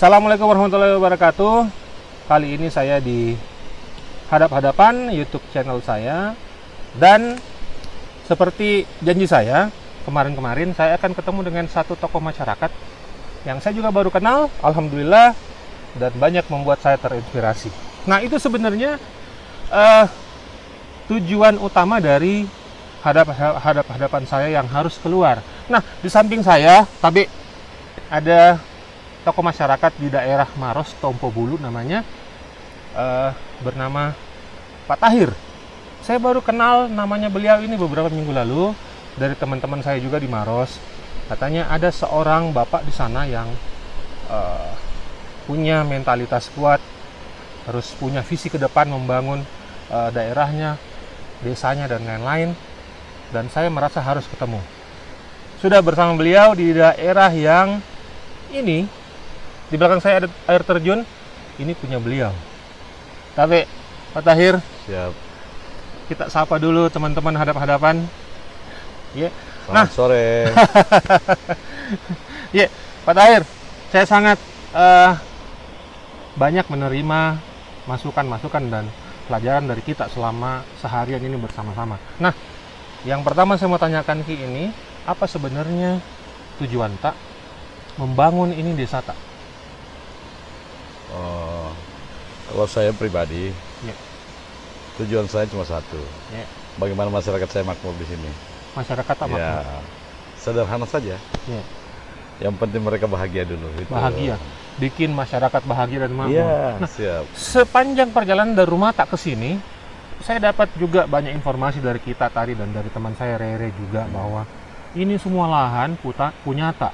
Assalamualaikum warahmatullahi wabarakatuh. Kali ini saya di hadap-hadapan YouTube channel saya dan seperti janji saya kemarin-kemarin saya akan ketemu dengan satu tokoh masyarakat yang saya juga baru kenal, alhamdulillah dan banyak membuat saya terinspirasi. Nah itu sebenarnya eh, tujuan utama dari hadap-hadapan saya yang harus keluar. Nah di samping saya, tapi ada tokoh masyarakat di daerah Maros, Tompo Bulu namanya, eh, bernama Pak Tahir. Saya baru kenal namanya beliau ini beberapa minggu lalu dari teman-teman saya juga di Maros. Katanya ada seorang bapak di sana yang eh, punya mentalitas kuat, harus punya visi ke depan membangun eh, daerahnya, desanya dan lain-lain. Dan saya merasa harus ketemu. Sudah bersama beliau di daerah yang ini di belakang saya ada air terjun. Ini punya beliau. Tapi Pak Tahir, Siap. kita sapa dulu teman-teman hadap-hadapan. Ya. Selamat Nah. sore. Ya, Pak Tahir, saya sangat eh, banyak menerima masukan-masukan dan pelajaran dari kita selama seharian ini bersama-sama. Nah, yang pertama saya mau tanyakan Ki ini, apa sebenarnya tujuan tak membangun ini desa tak? Oh, kalau saya pribadi, Ya. tujuan saya cuma satu. Ya. Bagaimana masyarakat saya makmur di sini. Masyarakat tak Ya, sederhana saja. Ya. Yang penting mereka bahagia dulu. Itu. bahagia, bikin masyarakat bahagia dan makmur. Iya, Nah, siap. sepanjang perjalanan dari rumah tak ke sini, saya dapat juga banyak informasi dari kita tadi dan dari teman saya Rere juga bahwa ini semua lahan puta, punya tak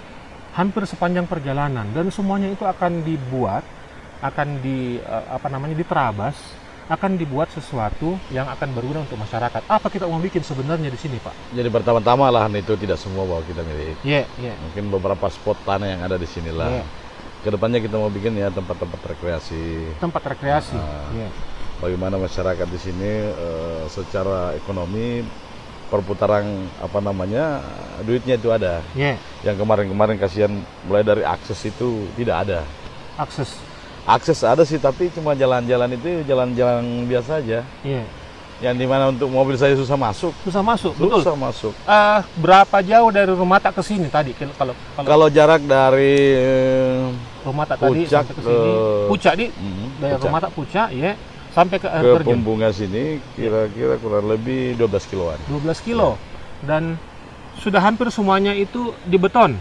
hampir sepanjang perjalanan dan semuanya itu akan dibuat, akan di eh, apa namanya diterabas, akan dibuat sesuatu yang akan berguna untuk masyarakat. Apa kita mau bikin sebenarnya di sini, Pak? Jadi pertama-tama lahan itu tidak semua bahwa kita milik. Iya, iya. Mungkin beberapa spot tanah yang ada di sinilah. Iya. Ke depannya kita mau bikin ya tempat-tempat rekreasi. Tempat rekreasi. Ah. Iya. bagaimana masyarakat di sini eh, secara ekonomi perputaran apa namanya duitnya itu ada. Iya. Yang kemarin-kemarin kasihan mulai dari akses itu tidak ada. Akses. Akses ada sih tapi cuma jalan-jalan itu jalan-jalan biasa aja. Iya. Yang di mana untuk mobil saya susah masuk. Susah masuk, betul. Susah masuk. Eh, berapa jauh dari rumah tak ke sini tadi? Kalau kalau Kalau jarak dari rumah tak tadi sampai ke sini puncak di hmm, dari Puncak rumah tak puncak ya sampai ke ke terjun Pumbunga sini kira-kira kurang lebih 12 kiloan. 12 kilo dan sudah hampir semuanya itu di beton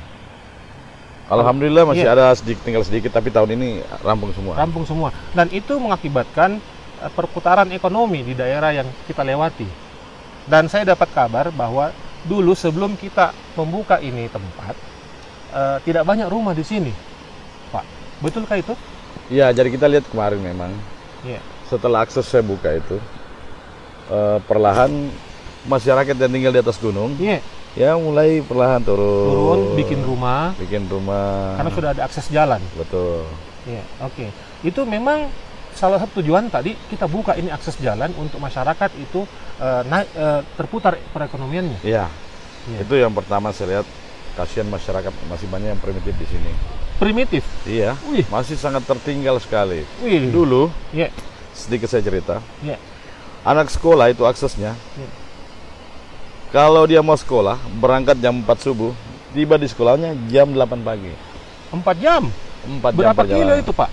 Alhamdulillah masih Iya. ada sedikit tinggal sedikit tapi tahun ini rampung semua. rampung semua dan itu mengakibatkan eh, perputaran ekonomi di daerah yang kita lewati dan saya dapat kabar bahwa dulu sebelum kita membuka ini tempat eh, tidak banyak rumah di sini Pak betulkah itu Iya, jadi kita lihat kemarin memang Iya. setelah akses saya buka itu eh, perlahan masyarakat yang tinggal di atas gunung iya ya mulai perlahan turun, turun bikin rumah bikin rumah karena sudah ada akses jalan betul Iya, oke. Itu memang salah satu tujuan tadi kita buka ini akses jalan untuk masyarakat itu eh, naik eh, terputar perekonomiannya. Iya, Iya. itu yang pertama saya lihat kasihan masyarakat masih banyak yang primitif di sini Primitif. iya Wih, masih sangat tertinggal sekali wih. dulu Iya, sedikit saya cerita iya. anak sekolah itu aksesnya Iya. Kalau dia mau sekolah berangkat jam 4 subuh tiba di sekolahnya jam 8 pagi 4 jam. 4 jam Berapa kilo itu, Pak?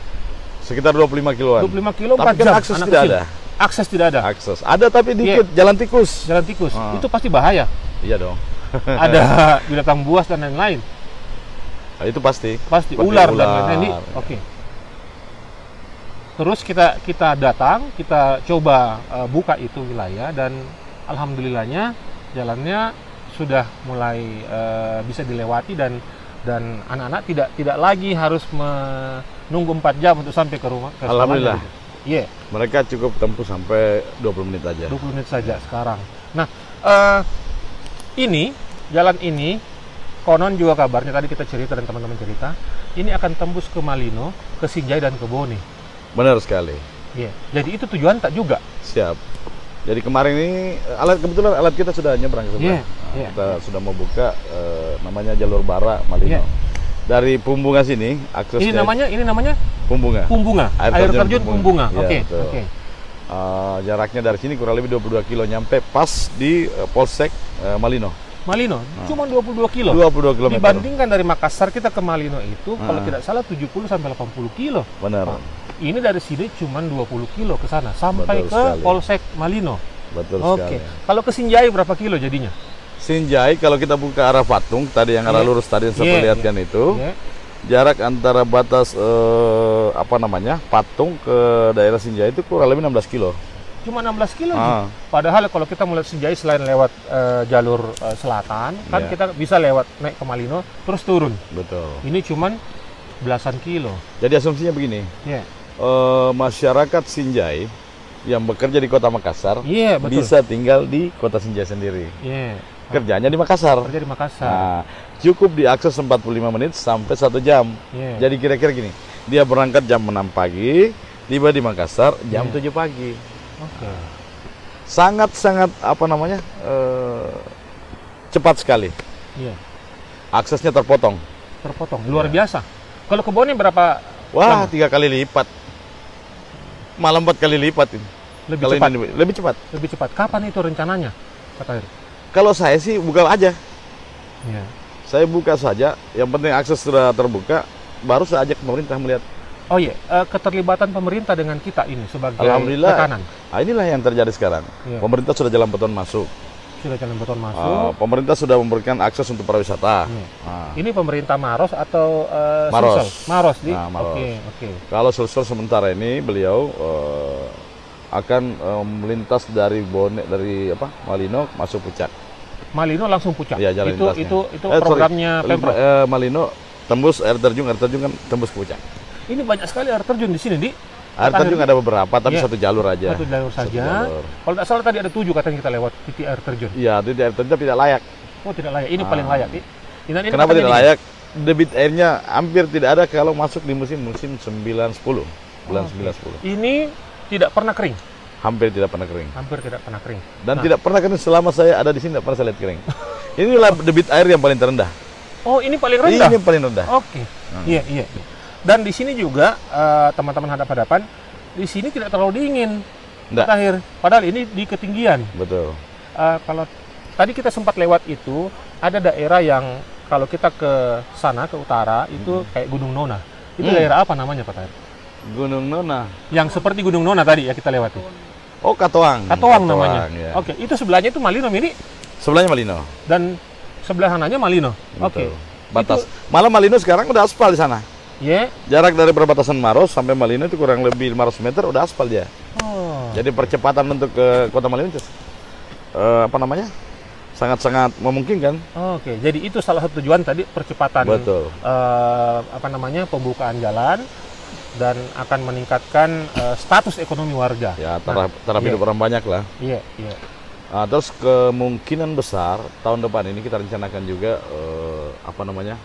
sekitar 25 kiloan 25 kilo Tapi 4 kan jam. akses anak tidak kecil. ada. Akses tidak ada. akses ada tapi dikit jalan tikus Jalan tikus. Ah. Itu pasti bahaya. iya dong Ada binatang buas dan lain-lain. Nah, itu pasti Pasti Seperti ular, dan ular, lain-lain. ya. Oke. Terus kita kita datang, kita coba eh, buka itu wilayah dan alhamdulillahnya jalannya sudah mulai eh, bisa dilewati dan dan anak-anak tidak tidak lagi harus menunggu 4 jam untuk sampai ke rumah. ke Alhamdulillah. gitu. Iya, mereka cukup tempuh sampai 20 menit aja 20 menit saja sekarang. Nah, eh, ini jalan ini konon juga kabarnya tadi kita cerita dan teman-teman cerita, ini akan tembus ke Malino, ke Sinjai dan ke Boni. benar sekali Iya. Jadi itu tujuan tak juga. siap jadi kemarin ini alat kebetulan alat kita sudah nyebrang ke Nah, iya. kita sudah mau buka eh, namanya jalur bara Malino Iya. dari Pumbunga sini aksesnya Ini namanya ini namanya Pumbunga. Pumbunga, Air air, terjun Pumbunga. Iya, Oke, oke. Eh, jaraknya dari sini kurang lebih 22 kilo nyampe pas di eh, Polsek eh, Malino. Malino Ah. cuma 22 kilo. 22 km. Dibandingkan dari Makassar kita ke Malino itu kalau Ah. tidak salah 70 sampai 80 kilo. Benar. Ini dari sini cuma 20 kilo ke sana sampai Betul ke sekali. Polsek Malino. Betul Oke. sekali. Kalau ke Sinjai berapa kilo jadinya? Sinjai kalau kita buka arah Patung tadi yang arah Iya. lurus tadi yang saya Iya, perlihatkan itu Ya. jarak antara batas eh, apa namanya Patung ke daerah Sinjai itu kurang lebih 16 kilo. Cuma 16 kilo. Ah. Padahal kalau kita melihat Sinjai selain lewat eh, jalur eh, selatan, kan Iya. kita bisa lewat naik ke Malino terus turun. Betul. Ini cuman belasan kilo. Jadi asumsinya begini, Ya. eh, masyarakat Sinjai yang bekerja di Kota Makassar Iya, betul. bisa tinggal di Kota Sinjai sendiri. Iya. Kerjanya di Makassar. Kerja di Makassar. Nah, cukup diakses 45 menit sampai satu jam. Iya. Jadi kira-kira gini, dia berangkat jam 6 pagi, tiba di Makassar jam Iya. 7 pagi. Oke. Sangat-sangat apa namanya eh, cepat sekali. Iya. Aksesnya terpotong. Terpotong. Luar Iya. biasa. Kalau ke Bone berapa Wah, Lama. tiga kali lipat. Malah empat kali lipat ini. lebih Kalau cepat? ini lebih cepat. Lebih cepat. Kapan itu rencananya? Pak Tahir? Kalau saya sih buka aja. Iya. Saya buka saja. Yang penting akses sudah terbuka. Baru saya ajak pemerintah melihat. Oh iya, eh, keterlibatan pemerintah dengan kita ini sebagai Alhamdulillah. tekanan. Nah, inilah yang terjadi sekarang. Iya. Pemerintah sudah jalan beton masuk. Sudah jalan beton Ah, masuk. pemerintah sudah memberikan akses untuk pariwisata. Iya. Ah. Ini pemerintah Maros atau eh, Maros. Sulsel? Maros di. Nah, Maros. Oke, oke. Kalau Sulsel sementara ini beliau eh, akan eh, melintas dari Bone dari apa Malino masuk Puncak. Malino langsung puncak. Iya, jalan itu itu itu Eh, sorry. programnya Pemprov. Eh, Malino tembus air terjun, air terjun kan tembus ke Puncak. Ini banyak sekali air terjun di sini, Di. Air terjun ada beberapa, tapi Iya. satu jalur aja. Satu jalur Satu saja. jalur. Kalau tidak salah tadi ada tujuh katanya kita lewat titik air terjun. Iya, itu di air terjun tidak layak. Oh tidak layak. Ini Ah. paling layak. Di. Ini, ini Kenapa tidak di- layak? Debit airnya hampir tidak ada kalau masuk di musim musim 9 10. Bulan. 9 10. Ini tidak pernah kering. Hampir tidak pernah kering. Hampir tidak pernah kering. Dan Nah. tidak pernah kering selama saya ada di sini tidak pernah saya lihat kering. Inilah debit air yang paling terendah. Oh ini paling rendah. Ini yang paling rendah. Oke. Iya iya. Dan di sini juga eh, teman-teman hadap-hadapan di sini tidak terlalu dingin. Enggak. Terakhir. Padahal ini di ketinggian. Betul. Eh, kalau tadi kita sempat lewat itu ada daerah yang kalau kita ke sana ke utara itu kayak Gunung Nona. Itu Hmm. daerah apa namanya Pak Tahir? Gunung Nona. Yang seperti Gunung Nona tadi ya kita lewati. Oh, Katoang. Katoang namanya. ya. Oke, itu sebelahnya itu Malino Mini Sebelahnya Malino. dan sebelah sananya Malino. Oke. Batas. Malah Malino sekarang udah aspal di sana. Ya. Jarak dari perbatasan Maros sampai Malino itu kurang lebih 500 meter udah aspal dia. Oh. Jadi percepatan untuk ke kota Malino itu eh, apa namanya? Sangat-sangat memungkinkan. Oke, jadi itu salah satu tujuan tadi percepatan Betul. eh, apa namanya pembukaan jalan dan akan meningkatkan eh, status ekonomi warga. Ya, taraf, taraf iya. hidup orang banyak lah. Iya, iya. Nah, terus kemungkinan besar tahun depan ini kita rencanakan juga eh, apa namanya?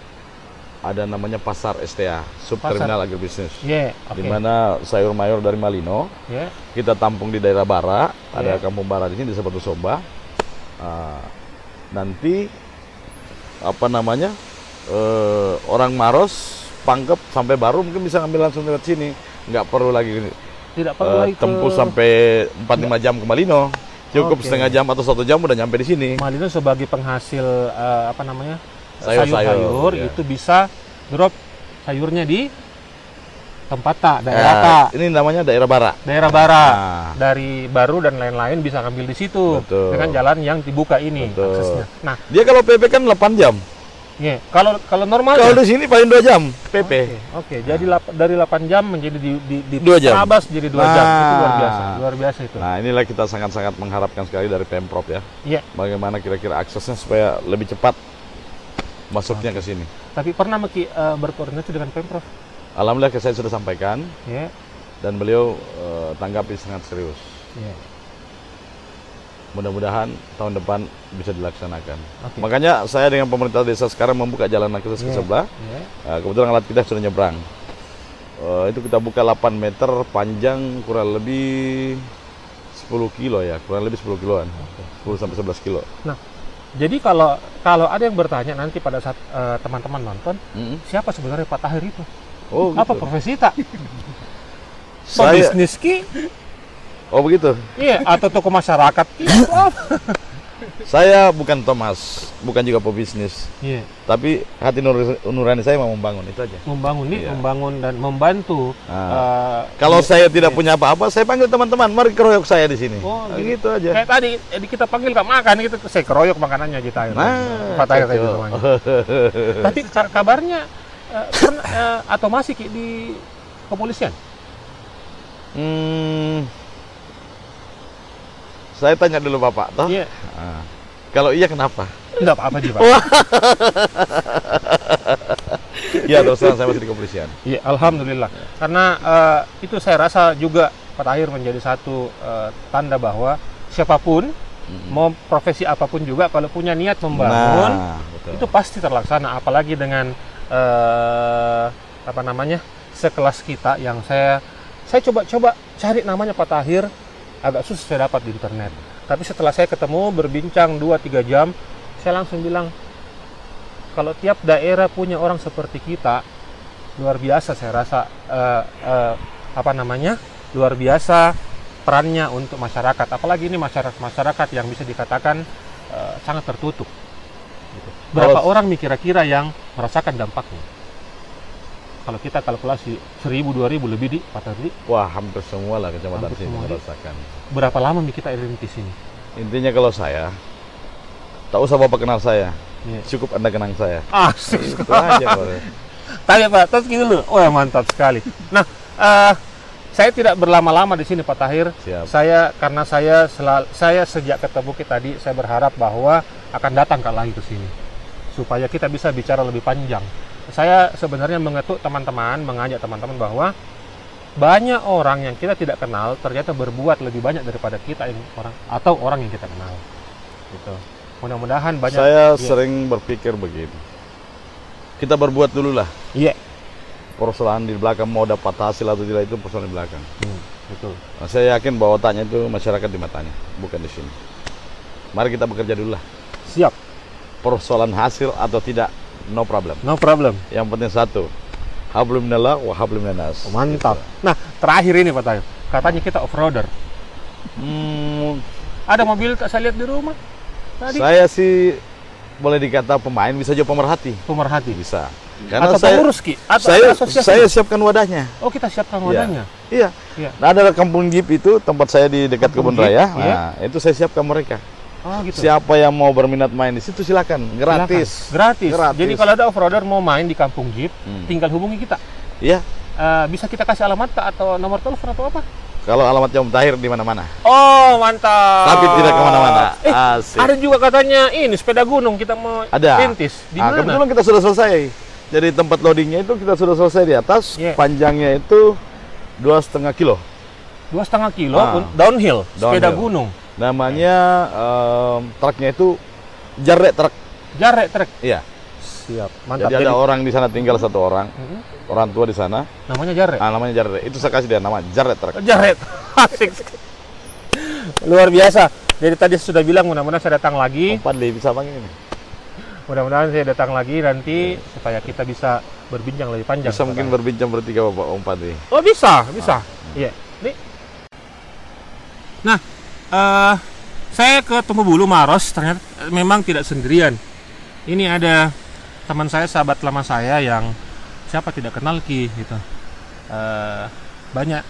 Ada namanya pasar STA, subterminal agribisnis. Iya, oke. Di mana sayur mayur dari Malino Ya, kita tampung di daerah Bara, Iya. ada kampung Bara di sini di Batu Somba. Ah, nanti apa namanya? eh, orang Maros, Pangkep sampai Baru mungkin bisa ngambil langsung lewat sini. Nggak perlu lagi tidak perlu eh, lagi ke tempuh sampai 4-5 jam ke Malino. Cukup Oke. setengah jam atau satu jam udah nyampe di sini. Malino sebagai penghasil eh, apa namanya Sayur-sayur, iya. itu bisa drop sayurnya di tempat tak Eh, daerah tak ini namanya daerah Bara. daerah barat Nah, dari baru dan lain-lain bisa ngambil di situ Betul. dengan jalan yang dibuka ini Betul. aksesnya. Nah, dia kalau PP kan 8 jam. ya kalau kalau normal Kalau ya? di sini paling 2 jam PP. Oke, oke. jadi lap- dari 8 jam menjadi di di, di Dua jam. terabas jadi 2 jam. Itu luar Nah. biasa. Luar biasa itu. Nah, inilah kita sangat-sangat mengharapkan sekali dari Pemprov ya. Iya. Bagaimana kira-kira aksesnya supaya lebih cepat masuknya ke sini. Tapi pernah Meki eh, berkoordinasi dengan Pemprov? Alhamdulillah saya sudah sampaikan Ya. dan beliau eh, tanggapi sangat serius. Ya. Mudah-mudahan tahun depan bisa dilaksanakan. Oke. Makanya saya dengan pemerintah desa sekarang membuka jalan akses ke Iya. sebelah. Ya. Nah, kebetulan alat kita sudah nyebrang. Eh, itu kita buka 8 meter, panjang kurang lebih 10 kilo ya, kurang lebih 10 kiloan. 10 sampai 11 kilo. Nah, Jadi kalau kalau ada yang bertanya nanti pada saat eh, teman-teman nonton, Mm. siapa sebenarnya Pak Tahir itu? Oh, Apa gitu. profesi tak? Saya, Pebisnis ki? oh begitu. Iya, atau toko masyarakat ki? Saya bukan Thomas, bukan juga pebisnis, Iya, tapi hati nur- nurani saya mau membangun itu aja. membangun nih, Iya. membangun dan membantu. Nah, eh, Kalau iya, saya tidak iya. punya apa-apa, saya panggil teman-teman, mari keroyok saya di sini. Oh, Nah, gitu. gitu aja. Kayak tadi eh, kita panggil Kak makan gitu, saya keroyok makanannya Haji Tahir. Nah, Pak Tahir tadi namanya. Tapi ka- kabarnya pernah, eh, atau masih di kepolisian? Hmm, saya tanya dulu Bapak, toh. Iya. Ah. Kalau iya kenapa? Enggak apa-apa sih, Pak. Iya terus terang saya masih di kepolisian. Iya, alhamdulillah. Karena eh, itu saya rasa juga Pak Tahir menjadi satu eh, tanda bahwa siapa pun mau profesi apa pun juga kalau punya niat membangun Nah, betul. itu pasti terlaksana apalagi dengan eh, apa namanya? sekelas kita yang saya saya coba-coba cari namanya Pak Tahir agak susah saya dapat di internet. Tapi setelah saya ketemu berbincang 2-3 jam, saya langsung bilang kalau tiap daerah punya orang seperti kita luar biasa saya rasa eh, eh, apa namanya luar biasa perannya untuk masyarakat apalagi ini masyarakat masyarakat yang bisa dikatakan eh, sangat tertutup Gitu. berapa Kalau- orang nih kira-kira yang merasakan dampaknya kalau kita kalkulasi 1000 2000 lebih di Pak Tardi Wah hampir semua lah kecamatan Hampir sini semua, Di. merasakan. berapa lama nih kita rintis ini Intinya kalau saya, tak usah bapak kenal saya, Iya. cukup anda kenang saya. asik Itu aja. Tanya Pak, terus gitu loh. Oh ya mantap sekali. Nah, eh, saya tidak berlama-lama di sini Pak Tahir. Siap. Saya karena saya selal- saya sejak ketemu kita tadi saya berharap bahwa akan datang Kak lagi ke sini supaya kita bisa bicara lebih panjang. Saya sebenarnya mengetuk teman-teman, mengajak teman-teman bahwa banyak orang yang kita tidak kenal ternyata berbuat lebih banyak daripada kita yang orang atau orang yang kita kenal. Gitu. Mudah-mudahan banyak Saya Iya. sering berpikir begini. Kita berbuat dulu lah. Iya. Persoalan di belakang mau dapat hasil atau tidak itu persoalan di belakang. Hmm, betul. Nah, saya yakin bahwa otaknya itu masyarakat di matanya, bukan di sini. Mari kita bekerja dulu lah. Siap. Persoalan hasil atau tidak, no problem. No problem. Yang penting satu, hablum minallah wa hablum minas. Oh, mantap. Nah, terakhir ini Pak Tayo. Katanya kita off-roader. Hmm, Ada mobil tak saya lihat di rumah. Tadi saya sih boleh dikata pemain bisa juga pemerhati. pemerhati. Bisa. Karena atau saya pengurus Ki? Atau saya asosiasi? saya siapkan wadahnya. Oh, kita siapkan Iya. wadahnya. Iya. Iya. Nah, ada kampung Jeep itu tempat saya di dekat Kampung kebun Jeep, raya. iya. Nah, itu saya siapkan mereka. Oh, gitu. Siapa yang mau berminat main di situ silakan, Silakan. gratis. Gratis. Gratis. Jadi kalau ada off-roader mau main di kampung Jeep, Hmm. tinggal hubungi kita. Iya. Eh, bisa kita kasih alamat atau nomor telepon atau apa? Kalau alamatnya Om Tahir di mana-mana. Oh, mantap. Tapi tidak ke mana-mana. Eh, Asik. ada juga katanya ini sepeda gunung kita mau Ada. rintis. Di Ah, mana? kebetulan kita sudah selesai. Jadi tempat loadingnya itu kita sudah selesai di atas. Iya. Panjangnya itu dua setengah kilo. Dua setengah kilo Ah. un- downhill, sepeda Downhill. gunung. Namanya em, truknya itu jarek truk. Jarek trek. Iya. Siap. Mantap. Jadi ada orang di sana tinggal satu orang, Mhm. orang tua di sana. namanya Jarek. Ah, namanya jarek. Itu saya kasih dia nama jarek truk. Jaret. Asik. Luar biasa. Jadi tadi sudah bilang mudah-mudahan saya datang lagi. Empat deh bisa panggil ini. Mudah-mudahan saya datang lagi nanti supaya kita bisa berbincang lebih panjang. Bisa mungkin berbincang bertiga Bapak Om Padri. Oh bisa, bisa. Iya. Nih. Nah, eh saya ke Tumbuh Bulu Maros ternyata memang tidak sendirian. Ini ada teman saya, sahabat lama saya yang siapa tidak kenal Ki gitu. Eh, banyak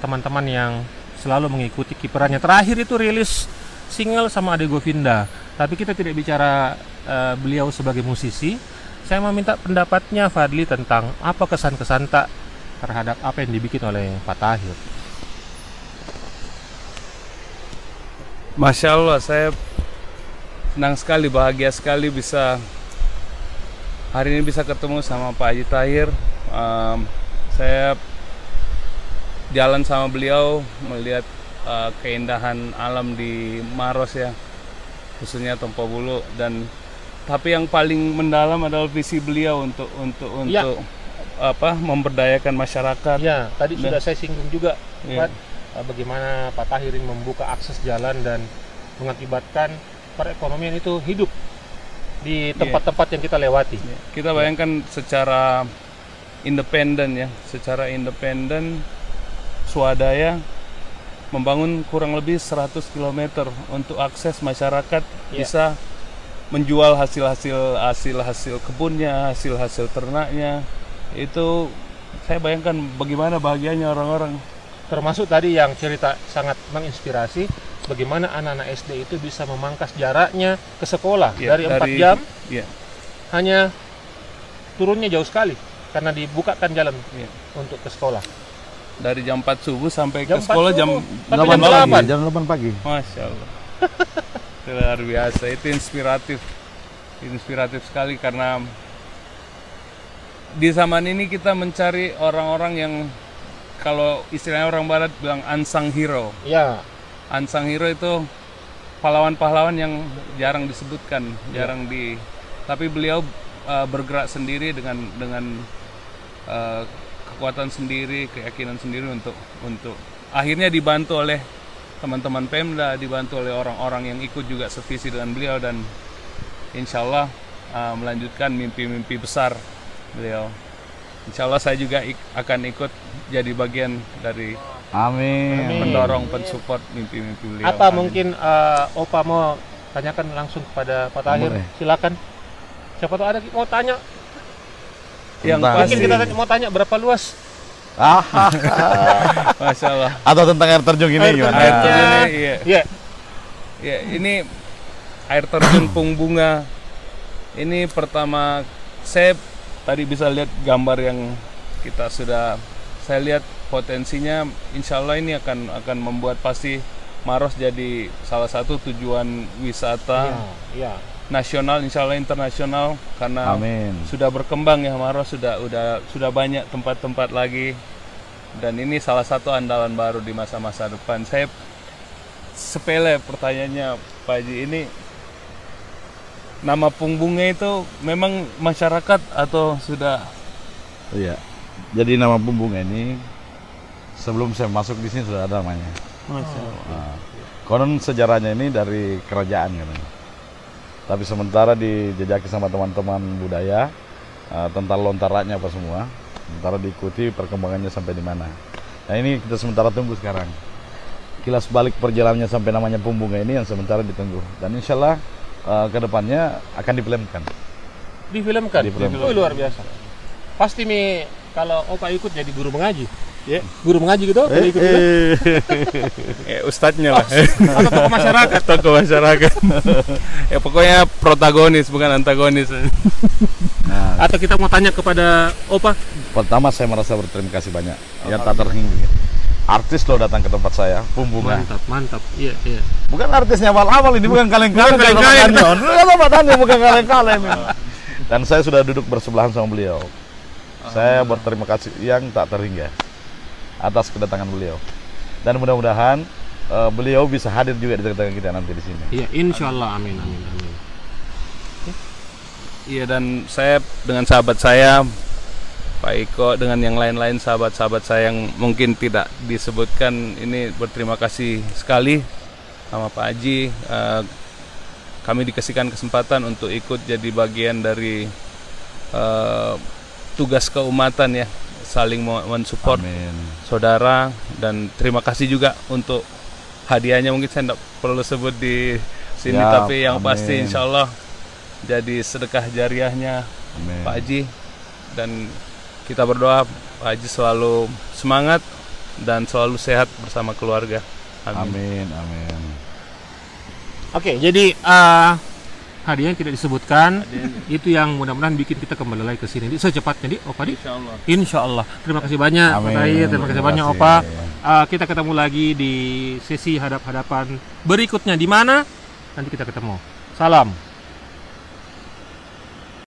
teman-teman yang selalu mengikuti kiperannya. Terakhir itu rilis single sama Ade Govinda. Tapi kita tidak bicara eh, beliau sebagai musisi. Saya meminta pendapatnya Fadli tentang apa kesan-kesan tak terhadap apa yang dibikin oleh Pak Tahir. Masya Allah, saya senang sekali, bahagia sekali bisa hari ini bisa ketemu sama Pak Haji Tahir. Em, saya jalan sama beliau melihat eh, keindahan alam di Maros ya, khususnya Tompo Bulu dan tapi yang paling mendalam adalah visi beliau untuk untuk Ya. untuk apa memberdayakan masyarakat. Ya, tadi Nah. sudah saya singgung juga. Pak, eh, bagaimana Pak Tahir ini membuka akses jalan dan mengakibatkan perekonomian itu hidup di tempat-tempat yang kita lewati. Kita bayangkan secara independen ya, secara independen swadaya membangun kurang lebih 100 km untuk akses masyarakat Iya. bisa menjual hasil-hasil hasil-hasil kebunnya, hasil-hasil ternaknya. Itu saya bayangkan bagaimana bahagianya orang-orang. Termasuk tadi yang cerita sangat menginspirasi bagaimana anak-anak SD itu bisa memangkas jaraknya ke sekolah Ya, dari 4 jam ya, hanya turunnya jauh sekali karena dibukakan jalan ya. untuk ke sekolah. dari jam 4 subuh sampai Jam ke sekolah 4 jam subuh. Sampai 8 jam pagi, 8. jam 8 pagi. Masya Allah. Itu luar biasa, itu inspiratif. Inspiratif sekali karena di zaman ini kita mencari orang-orang yang kalau istilahnya orang barat bilang unsung hero. Ya, Unsung hero itu pahlawan-pahlawan yang jarang disebutkan, jarang di tapi beliau uh, bergerak sendiri dengan dengan uh, kekuatan sendiri, keyakinan sendiri untuk untuk akhirnya dibantu oleh teman-teman Pemda, dibantu oleh orang-orang yang ikut juga sevisi dengan beliau dan insya Allah uh, melanjutkan mimpi-mimpi besar beliau. Insya Allah saya juga ik- akan ikut jadi bagian dari Amin. Mendorong, pensupport mimpi-mimpi beliau. apa Amin. mungkin eh, Opa mau tanyakan langsung kepada Pak Tahir? Boleh. Silakan. Siapa tahu ada mau tanya. yang pasti, Mungkin kita tanya- mau tanya berapa luas Ah, masya Allah. atau tentang air terjun ini Air gimana? Air terjun. ini, iya. Ya, Ya, ini air terjun Pung Bunga. Ini pertama saya tadi bisa lihat gambar yang kita sudah saya lihat potensinya insya Allah ini akan akan membuat pasti Maros jadi salah satu tujuan wisata ya, ya. nasional insya Allah internasional karena Amin. sudah berkembang ya Maros sudah udah sudah banyak tempat-tempat lagi dan ini salah satu andalan baru di masa-masa depan saya sepele pertanyaannya Pak Haji ini nama Pung Bunga itu memang masyarakat atau sudah Iya. Jadi nama Bumbunga ini sebelum saya masuk di sini sudah ada namanya. Nah, konon sejarahnya ini dari kerajaan katanya. Tapi sementara dijejaki sama teman-teman budaya eh, tentang lontarannya apa semua. Sementara diikuti perkembangannya sampai di mana. Nah ini kita sementara tunggu sekarang. Kilas balik perjalanannya sampai namanya Pumbunga ini yang sementara ditunggu. Dan insya Allah eh, ke depannya akan difilmkan. Difilmkan. Difilmkan. Oh, luar biasa. Pasti mi kalau Opa ikut jadi guru mengaji. Ya. Guru mengaji gitu, kalau ikut juga. eh, ustadznya lah Atau tokoh masyarakat. tokoh masyarakat ya pokoknya protagonis bukan antagonis Nah, Atau kita mau tanya kepada Opa, Pertama saya merasa berterima kasih banyak yang tak terhingga. Artis loh datang ke tempat saya, Pumbunga. mantap, mantap. Iya, iya. Bukan artisnya awal-awal ini, bukan kaleng-kaleng. Bukan kaleng-kaleng. Bukan tempat Anda, bukan kaleng-kaleng. Dan saya sudah duduk bersebelahan sama beliau. Saya berterima kasih yang tak terhingga atas kedatangan beliau. Dan mudah-mudahan eh, beliau bisa hadir juga di tengah-tengah kita nanti di sini. Iya, insya Allah. Amin, amin, amin. Iya dan saya dengan sahabat saya Pak Iko dengan yang lain-lain sahabat-sahabat saya yang mungkin tidak disebutkan ini berterima kasih sekali sama Pak Haji. Eh, kami dikasihkan kesempatan untuk ikut jadi bagian dari eh, tugas keumatan ya, saling mensupport Amin. saudara dan terima kasih juga untuk hadiahnya mungkin saya tidak perlu sebut di sini Siap, tapi yang pasti amin. insya Allah jadi sedekah jariahnya Amin. Pak Haji dan kita berdoa Pak Haji selalu semangat dan selalu sehat bersama keluarga. Amin. Amin. Amin. Oke, jadi eh hadiah yang tidak disebutkan itu yang mudah-mudahan bikin kita kembali lagi ke sini secepatnya di Opa di. Insya Allah. Insya Allah. Terima kasih banyak Pak. Tahir, terima kasih Terima banyak kasih. Opa. Eh, kita ketemu lagi di sesi hadap-hadapan berikutnya di mana? Nanti kita ketemu. Salam.